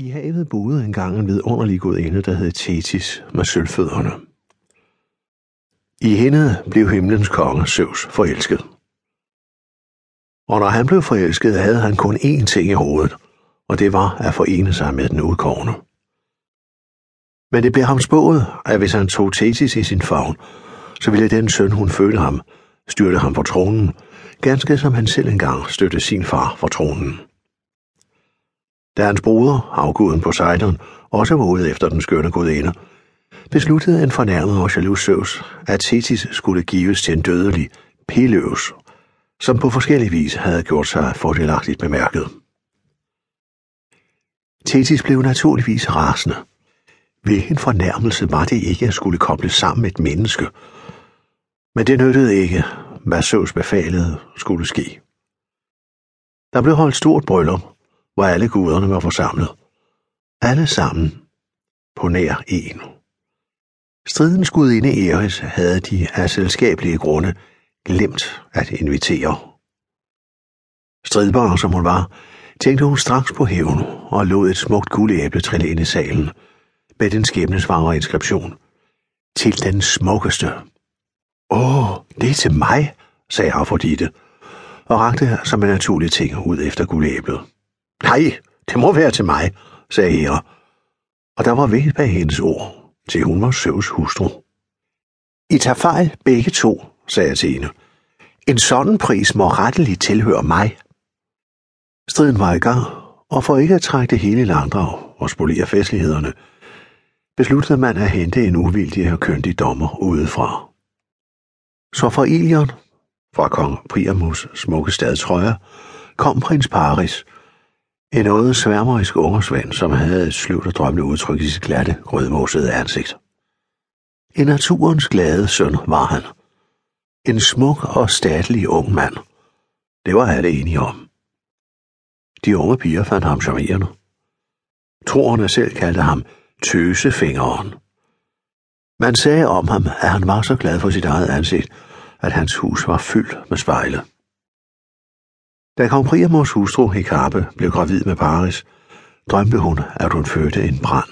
I havet boede engang en vidunderlig gudinde, der hed Thetis med sølvfødderne. I hende blev himlens konge Zeus forelsket. Og når han blev forelsket, havde han kun én ting i hovedet, og det var at forene sig med den udkårne. Men det blev ham spået, at hvis han tog Thetis i sin favn, så ville den søn, hun fødte ham, styrte ham på tronen, ganske som han selv engang støttede sin far for tronen. Da hans broder, afguden Poseidon, også var ude efter den skønne gudinde, besluttede en fornærmet og jaloux Zeus, at Thetis skulle gives til en dødelig Peleus, som på forskellige vis havde gjort sig fordelagtigt bemærket. Thetis blev naturligvis rasende. Hvilken fornærmelse var det ikke at skulle koble sammen med et menneske? Men det nyttede ikke, hvad Zeus befalede skulle ske. Der blev holdt stort bryllup, hvor alle guderne var forsamlet. Alle sammen på nær en. Stridens gudinde Eris havde de af selskabelige grunde glemt at invitere. Stridbar som hun var, tænkte hun straks på hævn og lod et smukt guldæble trille ind i salen med den skæbnesvangre inskription. Til den smukkeste. Åh, det er til mig, sagde Afrodite, og rakte som en naturlig ting ud efter guldæblet. Nej, det må være til mig, sagde Hera, og der var ved bag hendes ord, til hun var Søvs hustru. I tager fejl begge to, sagde Athene. En sådan pris må retteligt tilhøre mig. Striden var i gang, og for ikke at trække det hele i langdrag og spolere festlighederne, besluttede man at hente en uvildig og køndig dommer udefra. Så fra Ilion, fra kong Priamus smukke stadtrøjer, kom prins Paris, en noget sværmerisk ungersvand, som havde et sløvt og drømmende udtryk i sit glatte, rødmosede ansigt. En naturens glade søn var han. En smuk og statlig ung mand. Det var alle enige om. De unge piger fandt ham charmerende. Troerne selv kaldte ham tøsefingeren. Man sagde om ham, at han var så glad for sit eget ansigt, at hans hus var fyldt med spejle. Da kong Priamos hustru Hekabe blev gravid med Paris, drømte hun, at hun fødte en brand.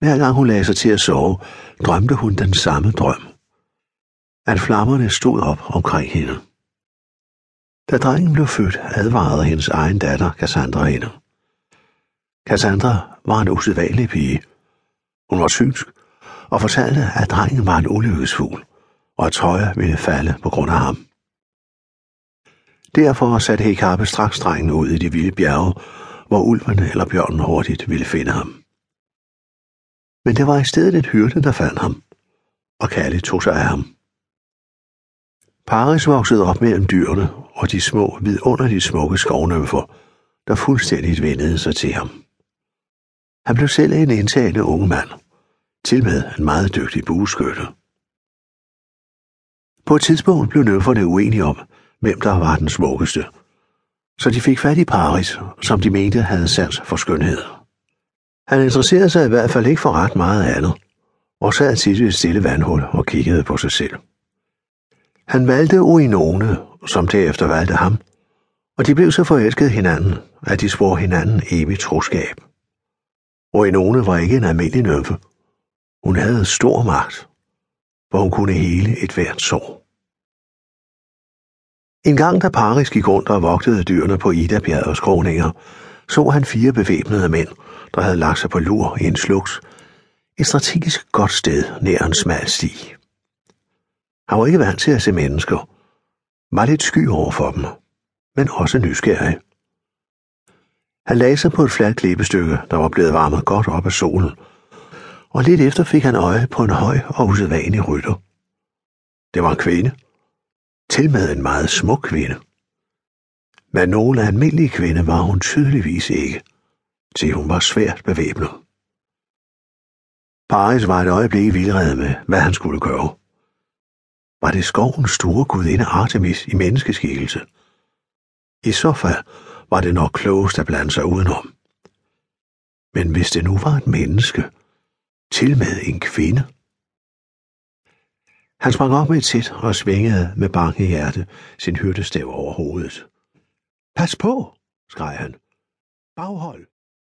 Hver gang hun lagde sig til at sove, drømte hun den samme drøm. At flammerne stod op omkring hende. Da drengen blev født, advarede hendes egen datter Cassandra hende. Cassandra var en usædvanlig pige. Hun var synsk og fortalte, at drengen var en ulykkesfugl, og at Troja ville falde på grund af ham. Derfor satte Hekabe straks drengen ud i de vilde bjerge, hvor ulven eller bjørnen hurtigt ville finde ham. Men det var i stedet et hyrde, der fandt ham, og Kalle tog sig af ham. Paris voksede op mellem dyrene og de små, vidunderligt smukke skovnømfer, der fuldstændigt vendede sig til ham. Han blev selv en indtagende ung mand, til med en meget dygtig bueskytte. På et tidspunkt blev nøfferne uenige om, hvem der var den smukkeste. Så de fik fat i Paris, som de mente havde sans for skønhed. Han interesserede sig i hvert fald ikke for ret meget andet, og sad tit i et stille vandhul og kiggede på sig selv. Han valgte Uinone, som derefter valgte ham, og de blev så forelsket hinanden, at de svor hinanden evigt troskab. Uinone var ikke en almindelig nymfe. Hun havde stor magt, hvor hun kunne hele et hvert sår. En gang da Paris gik rundt og vogtede dyrene på Ida-bjergets skråninger, så han fire bevæbnede mænd, der havde lagt sig på lur i en sluks, et strategisk godt sted nær en smal sti. Han var ikke vant til at se mennesker, var lidt sky over for dem, men også nysgerrig. Han lagde sig på et fladt klippestykke, der var blevet varmet godt op af solen, og lidt efter fik han øje på en høj og usædvanlig rytter. Det var en kvinde, til med en meget smuk kvinde. Men nogen almindelige kvinde var hun tydeligvis ikke, til hun var svært bevæbnet. Paris var et øjeblik vildrede med, hvad han skulle gøre. Var det skovens store gudinde Artemis i menneskeskikkelse? I så fald var det nok klogest at blande sig udenom. Men hvis det nu var et menneske, til med en kvinde, han sprang op med et sæt og svingede med bange hjerte sin hyrdestav over hovedet. Pas på, skreg han. Baghold!